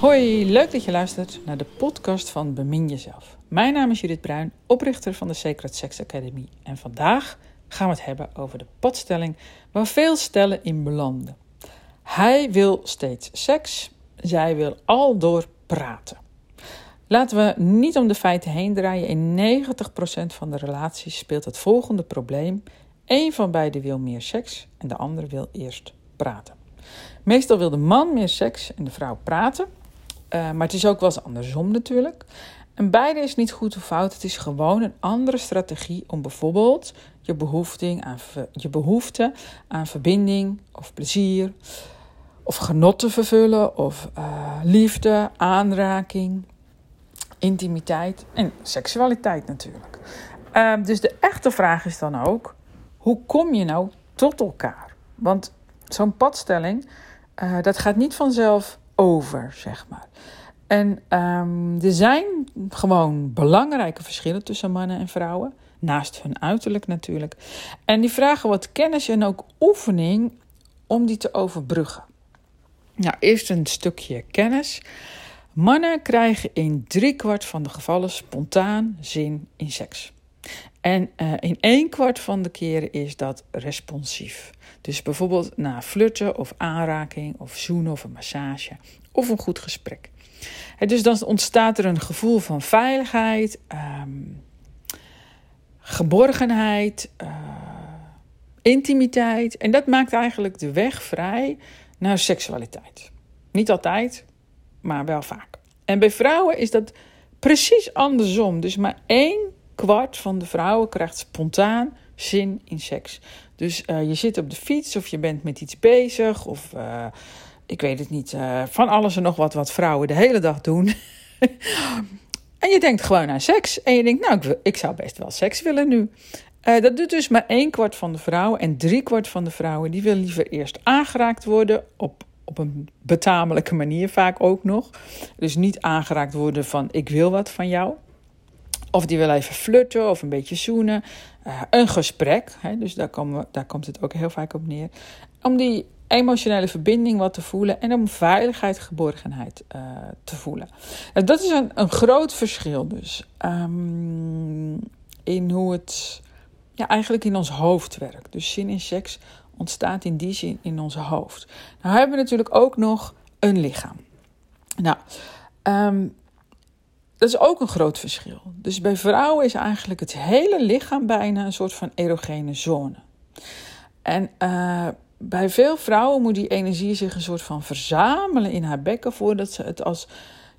Hoi, leuk dat je luistert naar de podcast van Bemin Jezelf. Mijn naam is Judith Bruin, oprichter van de Sacred Sex Academy. En vandaag gaan we het hebben over de padstelling waar veel stellen in belanden. Hij wil steeds seks, zij wil al door praten. Laten we niet om de feiten heen draaien. In 90% van de relaties speelt het volgende probleem. Eén van beiden wil meer seks en de andere wil eerst praten. Meestal wil de man meer seks en de vrouw praten. Uh, maar het is ook wel eens andersom natuurlijk. En beide is niet goed of fout. Het is gewoon een andere strategie om bijvoorbeeld je, behoefting aan, je behoefte aan verbinding of plezier of genot te vervullen of uh, liefde, aanraking, intimiteit en seksualiteit natuurlijk. Uh, dus de echte vraag is dan ook: hoe kom je nou tot elkaar? Want zo'n padstelling, uh, dat gaat niet vanzelf over, zeg maar. En um, er zijn gewoon belangrijke verschillen tussen mannen en vrouwen. Naast hun uiterlijk natuurlijk. En die vragen wat kennis en ook oefening om die te overbruggen. Nou, eerst een stukje kennis. Mannen krijgen in driekwart van de gevallen spontaan zin in seks. En uh, in één kwart van de keren is dat responsief. Dus bijvoorbeeld na flirten of aanraking of zoenen of een massage of een goed gesprek. Dus dan ontstaat er een gevoel van veiligheid, um, geborgenheid, uh, intimiteit. En dat maakt eigenlijk de weg vrij naar seksualiteit. Niet altijd, maar wel vaak. En bij vrouwen is dat precies andersom. Dus maar één kwart van de vrouwen krijgt spontaan zin in seks. Dus uh, je zit op de fiets of je bent met iets bezig of uh, ik weet het niet, uh, van alles en nog wat wat vrouwen de hele dag doen. en je denkt gewoon aan seks en je denkt, nou, ik, ik zou best wel seks willen nu. dat doet dus maar één kwart van de vrouwen en drie kwart van de vrouwen die wil liever eerst aangeraakt worden op op een betamelijke manier vaak ook nog. Dus niet aangeraakt worden van ik wil wat van jou. Of die wil even flirten of een beetje zoenen. Uh, een gesprek, hè, dus daar, komen, daar komt het ook heel vaak op neer. Om die emotionele verbinding wat te voelen en om veiligheid, geborgenheid uh, te voelen. Nou, dat is een, een groot verschil dus um, in hoe het ja, eigenlijk in ons hoofd werkt. Dus zin in seks ontstaat in die zin in onze hoofd. Nou hebben we natuurlijk ook nog een lichaam. Nou, um, dat is ook een groot verschil. Dus bij vrouwen is eigenlijk het hele lichaam bijna een soort van erogene zone. En uh, bij veel vrouwen moet die energie zich een soort van verzamelen in haar bekken voordat ze het als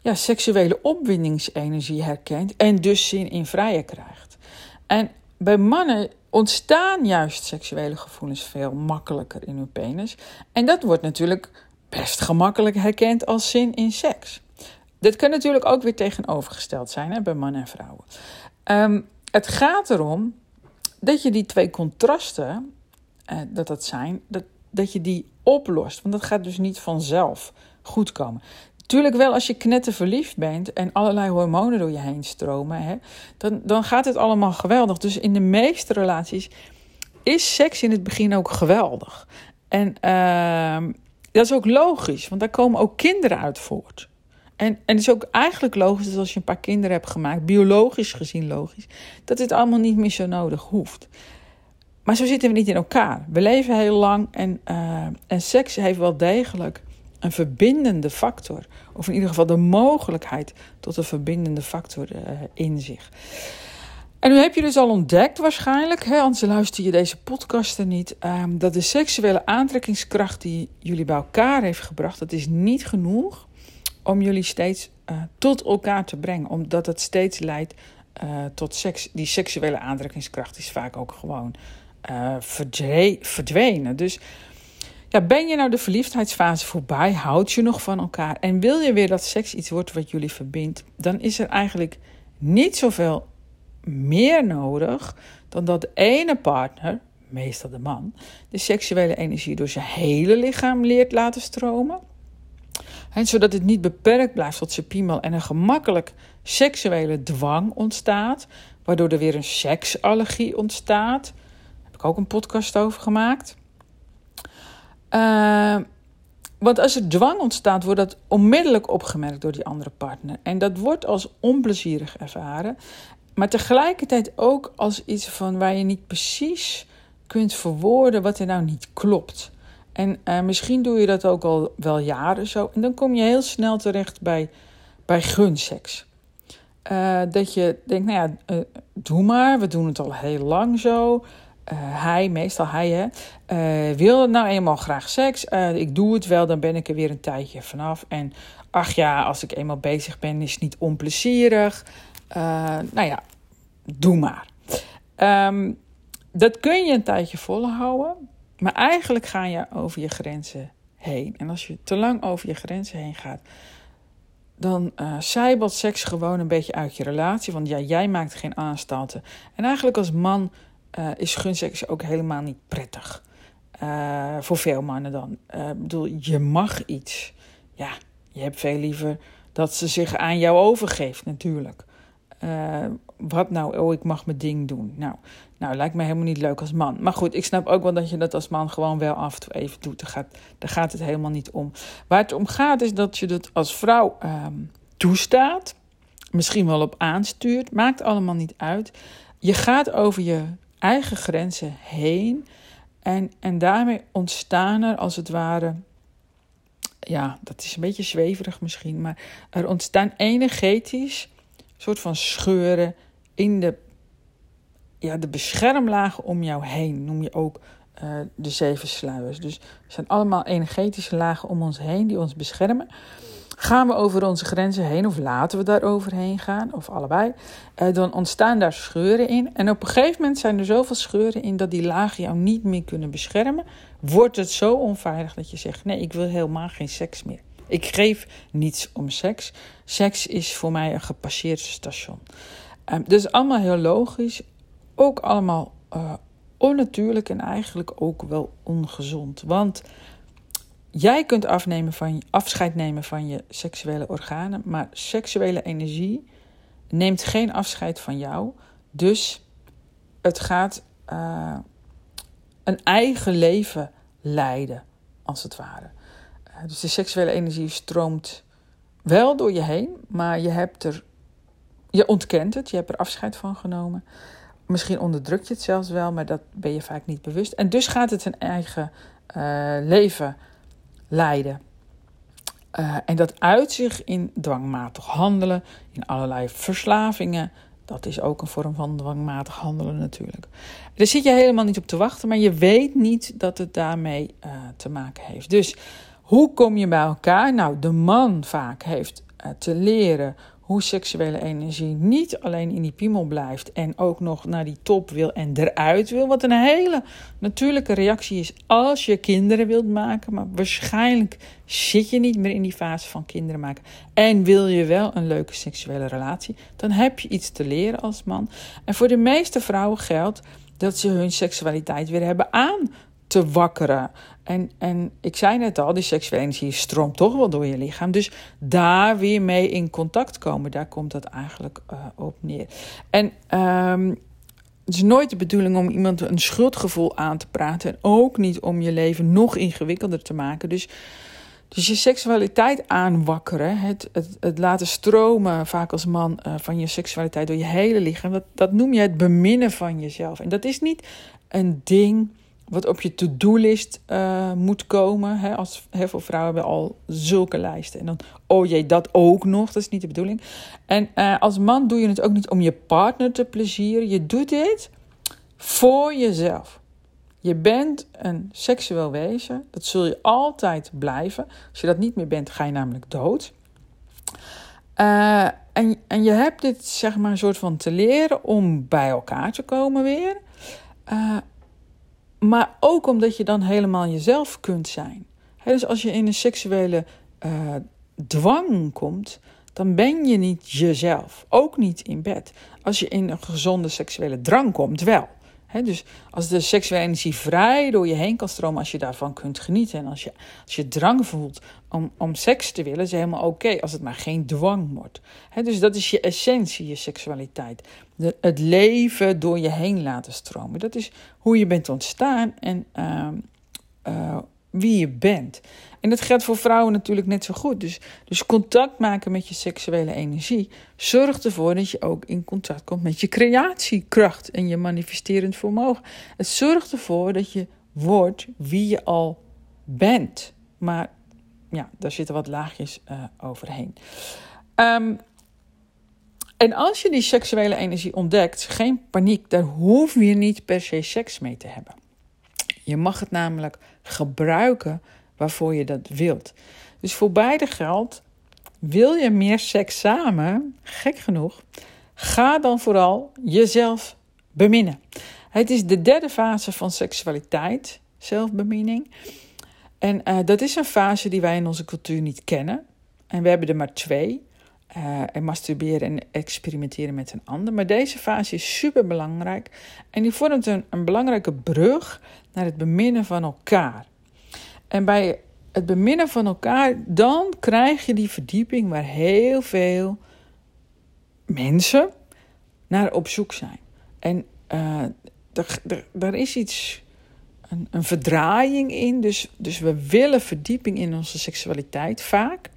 ja, seksuele opwindingsenergie herkent en dus zin in vrije krijgt. En bij mannen ontstaan juist seksuele gevoelens veel makkelijker in hun penis. En dat wordt natuurlijk best gemakkelijk herkend als zin in seks. Dit kan natuurlijk ook weer tegenovergesteld zijn hè, bij mannen en vrouwen. Um, het gaat erom dat je die twee contrasten, eh, dat dat zijn, dat, dat je die oplost. Want dat gaat dus niet vanzelf goed komen. Tuurlijk wel als je knetter verliefd bent en allerlei hormonen door je heen stromen, hè, dan, dan gaat het allemaal geweldig. Dus in de meeste relaties is seks in het begin ook geweldig. En uh, dat is ook logisch, want daar komen ook kinderen uit voort. En, en het is ook eigenlijk logisch dat als je een paar kinderen hebt gemaakt, biologisch gezien logisch, dat dit allemaal niet meer zo nodig hoeft. Maar zo zitten we niet in elkaar. We leven heel lang en, uh, en seks heeft wel degelijk een verbindende factor. Of in ieder geval de mogelijkheid tot een verbindende factor uh, in zich. En nu heb je dus al ontdekt waarschijnlijk, hè, anders luister je deze podcasten niet, um, dat de seksuele aantrekkingskracht die jullie bij elkaar heeft gebracht, dat is niet genoeg om jullie steeds uh, tot elkaar te brengen. Omdat het steeds leidt uh, tot seks. Die seksuele aantrekkingskracht is vaak ook gewoon verdwenen. Dus ja, ben je nou de verliefdheidsfase voorbij? Houd je nog van elkaar? En wil je weer dat seks iets wordt wat jullie verbindt? Dan is er eigenlijk niet zoveel meer nodig dan dat de ene partner, meestal de man, de seksuele energie door zijn hele lichaam leert laten stromen. Zodat het niet beperkt blijft tot zijn piemel en een gemakkelijk seksuele dwang ontstaat, waardoor er weer een seksallergie ontstaat. heb ik ook een podcast over gemaakt. Uh, want als er dwang ontstaat, wordt dat onmiddellijk opgemerkt door die andere partner. En dat wordt als onplezierig ervaren. Maar tegelijkertijd ook als iets van waar je niet precies kunt verwoorden wat er nou niet klopt. En uh, misschien doe je dat ook al wel jaren zo. En dan kom je heel snel terecht bij, bij gunseks. Uh, dat je denkt, nou ja, uh, doe maar, we doen het al heel lang zo. hij, meestal hij, hè, wil nou eenmaal graag seks. ik doe het wel, dan ben ik er weer een tijdje vanaf. En ach ja, als ik eenmaal bezig ben, is het niet onplezierig. nou ja, doe maar. Um, dat kun je een tijdje volhouden. Maar eigenlijk ga je over je grenzen heen. En als je te lang over je grenzen heen gaat, dan uh, zijbelt seks gewoon een beetje uit je relatie. Want ja, jij maakt geen aanstalten. En eigenlijk als man uh, is gunseks ook helemaal niet prettig. Uh, voor veel mannen dan. Ik bedoel, je mag iets. Ja, je hebt veel liever dat ze zich aan jou overgeeft, natuurlijk. Wat nou, oh, ik mag mijn ding doen. Nou, nou, lijkt me helemaal niet leuk als man. Maar goed, ik snap ook wel dat je dat als man gewoon wel af en toe even doet. Daar gaat, daar gaat het helemaal niet om. Waar het om gaat is dat je dat als vrouw um, toestaat. Misschien wel op aanstuurt. Maakt allemaal niet uit. Je gaat over je eigen grenzen heen. En, en daarmee ontstaan er als het ware. Ja, dat is een beetje zweverig misschien. Maar er ontstaan energetisch soort van scheuren in de, ja, de beschermlagen om jou heen. Noem je ook uh, de zeven sluiers. Dus er zijn allemaal energetische lagen om ons heen die ons beschermen. Gaan we over onze grenzen heen of laten we daar overheen gaan, of allebei, uh, dan ontstaan daar scheuren in. En op een gegeven moment zijn er zoveel scheuren in dat die lagen jou niet meer kunnen beschermen. Wordt het zo onveilig dat je zegt: Nee, ik wil helemaal geen seks meer. Ik geef niets om seks. Seks is voor mij een gepasseerd station. Um, dus allemaal heel logisch. Ook allemaal uh, onnatuurlijk en eigenlijk ook wel ongezond. Want jij kunt afnemen van, afscheid nemen van je seksuele organen, maar seksuele energie neemt geen afscheid van jou. Dus het gaat uh, een eigen leven leiden, als het ware. Dus de seksuele energie stroomt wel door je heen, maar je hebt er. Je ontkent het, je hebt er afscheid van genomen. Misschien onderdruk je het zelfs wel, maar dat ben je vaak niet bewust. En dus gaat het een eigen uh, leven leiden. Uh, en dat uit zich in dwangmatig handelen, in allerlei verslavingen. Dat is ook een vorm van dwangmatig handelen natuurlijk. Daar zit je helemaal niet op te wachten, maar je weet niet dat het daarmee te maken heeft. Dus hoe kom je bij elkaar? Nou, de man vaak heeft uh, te leren hoe seksuele energie niet alleen in die piemel blijft en ook nog naar die top wil en eruit wil. Wat een hele natuurlijke reactie is als je kinderen wilt maken. Maar waarschijnlijk zit je niet meer in die fase van kinderen maken. En wil je wel een leuke seksuele relatie, dan heb je iets te leren als man. En voor de meeste vrouwen geldt dat ze hun seksualiteit weer hebben aan te wakkeren. En, en ik zei net al, die seksuele energie stroomt toch wel door je lichaam. Dus daar weer mee in contact komen, daar komt dat eigenlijk uh, op neer. En um, het is nooit de bedoeling om iemand een schuldgevoel aan te praten. En ook niet om je leven nog ingewikkelder te maken. Dus, dus je seksualiteit aanwakkeren, het, het, het laten stromen, vaak als man, uh, van je seksualiteit door je hele lichaam. Dat, dat noem je het beminnen van jezelf. En dat is niet een ding wat op je to-do-list uh, moet komen. Hè, als, heel veel vrouwen hebben al zulke lijsten. En dan, oh jee, dat ook nog. Dat is niet de bedoeling. En uh, als man doe je het ook niet om je partner te plezieren. Je doet dit voor jezelf. Je bent een seksueel wezen. Dat zul je altijd blijven. Als je dat niet meer bent, ga je namelijk dood. Uh, en, en je hebt dit, zeg maar, een soort van te leren om bij elkaar te komen weer. Maar ook omdat je dan helemaal jezelf kunt zijn. dus als je in een seksuele uh, dwang komt, dan ben je niet jezelf. Ook niet in bed. Als je in een gezonde seksuele drang komt, wel. Dus als de seksuele energie vrij door je heen kan stromen, als je daarvan kunt genieten en als je, als je drang voelt om, om seks te willen, is helemaal oké, als het maar geen dwang wordt. dus dat is je essentie, je seksualiteit. De, het leven door je heen laten stromen. Dat is hoe je bent ontstaan en ehm, eh, wie je bent. En dat geldt voor vrouwen natuurlijk net zo goed. Dus, dus contact maken met je seksuele energie zorgt ervoor dat je ook in contact komt met je creatiekracht en je manifesterend vermogen. Het zorgt ervoor dat je wordt wie je al bent. Maar ja, daar zitten wat laagjes uh, overheen. Um, en als je die seksuele energie ontdekt, geen paniek, daar hoef je niet per se seks mee te hebben. Je mag het namelijk gebruiken waarvoor je dat wilt. Dus voor beide geldt, wil je meer seks samen, gek genoeg, ga dan vooral jezelf beminnen. Het is de derde fase van seksualiteit, zelfbeminning. En uh, dat is een fase die wij in onze cultuur niet kennen. En we hebben er maar twee. Uh, en masturberen en experimenteren met een ander. Maar deze fase is super belangrijk. En die vormt een, een belangrijke brug naar het beminnen van elkaar. En bij het beminnen van elkaar, dan krijg je die verdieping waar heel veel mensen naar op zoek zijn. En uh, er, is iets, een, een verdraaiing in. Dus, dus we willen verdieping in onze seksualiteit vaak.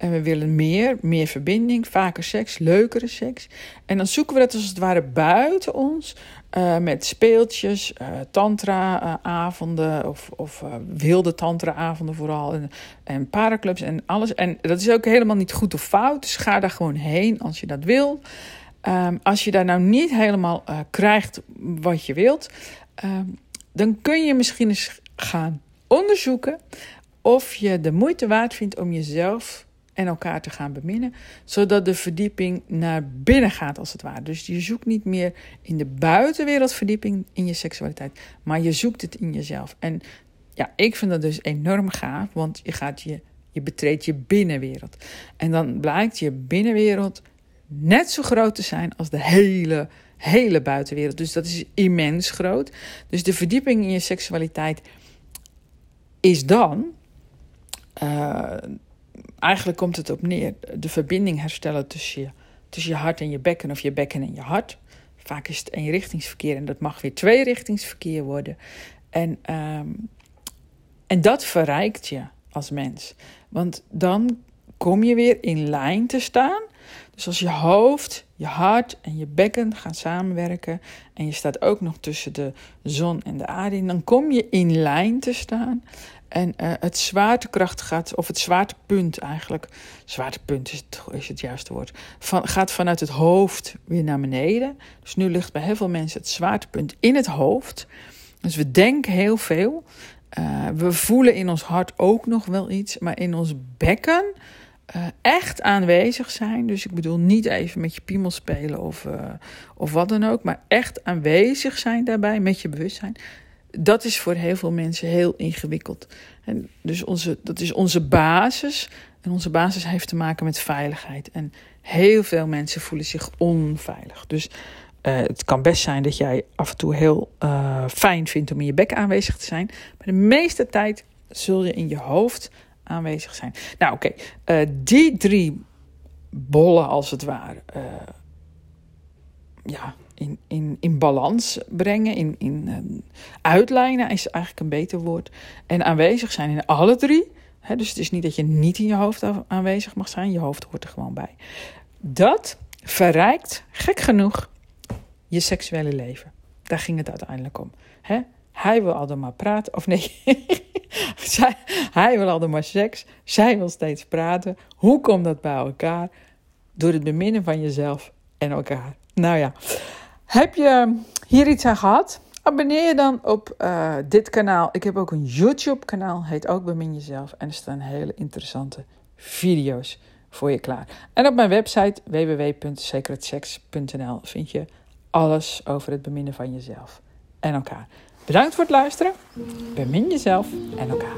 En we willen meer, meer verbinding, vaker seks, leukere seks. En dan zoeken we dat als het ware buiten ons. Uh, met speeltjes, uh, tantra-avonden of, uh, wilde tantra-avonden vooral. En, en paraclubs en alles. En dat is ook helemaal niet goed of fout. Dus ga daar gewoon heen als je dat wil. Um, als je daar nou niet helemaal krijgt wat je wilt, um, dan kun je misschien eens gaan onderzoeken of je de moeite waard vindt om jezelf en elkaar te gaan beminnen, zodat de verdieping naar binnen gaat als het ware. Dus je zoekt niet meer in de buitenwereld verdieping in je seksualiteit, maar je zoekt het in jezelf. En ja, ik vind dat dus enorm gaaf, want je gaat je, je betreedt je binnenwereld. En dan blijkt je binnenwereld net zo groot te zijn als de hele, hele buitenwereld. Dus dat is immens groot. Dus de verdieping in je seksualiteit is dan. Uh, eigenlijk komt het op neer de verbinding herstellen tussen je, tussen je hart en je bekken of je bekken en je hart. Vaak is het eenrichtingsverkeer en dat mag weer tweerichtingsverkeer worden. En, um, en dat verrijkt je als mens. Want dan kom je weer in lijn te staan. Dus als je hoofd, je hart en je bekken gaan samenwerken en je staat ook nog tussen de zon en de aarde, dan kom je in lijn te staan. En uh, het zwaartekracht gaat, of het zwaartepunt eigenlijk, zwaartepunt is het, is het juiste woord, van, gaat vanuit het hoofd weer naar beneden. Dus nu ligt bij heel veel mensen het zwaartepunt in het hoofd. Dus we denken heel veel. Uh, we voelen in ons hart ook nog wel iets, maar in ons bekken uh, echt aanwezig zijn. Dus ik bedoel niet even met je piemel spelen of, of wat dan ook, maar echt aanwezig zijn daarbij met je bewustzijn dat is voor heel veel mensen heel ingewikkeld. En dus onze, dat is onze basis. En onze basis heeft te maken met veiligheid. En heel veel mensen voelen zich onveilig. Dus uh, het kan best zijn dat jij af en toe heel uh, fijn vindt om in je bek aanwezig te zijn. Maar de meeste tijd zul je in je hoofd aanwezig zijn. Nou, oké. Uh, die drie bollen, als het ware. ja, in, in, in balans brengen, in, in uh, uitlijnen is eigenlijk een beter woord. En aanwezig zijn in alle drie. Dus het is niet dat je niet in je hoofd aanwezig mag zijn, je hoofd hoort er gewoon bij. Dat verrijkt, gek genoeg, je seksuele leven. Daar ging het uiteindelijk om. Hij wil altijd maar praten, of nee, hij wil altijd maar seks, zij wil steeds praten. Hoe komt dat bij elkaar? Door het beminnen van jezelf en elkaar. Nou ja. Heb je hier iets aan gehad? Abonneer je dan op uh, dit kanaal. Ik heb ook een YouTube-kanaal, heet ook Bemin Jezelf. En er staan hele interessante video's voor je klaar. En op mijn website www.secretsex.nl vind je alles over het beminnen van jezelf en elkaar. Bedankt voor het luisteren. Bemin jezelf en elkaar.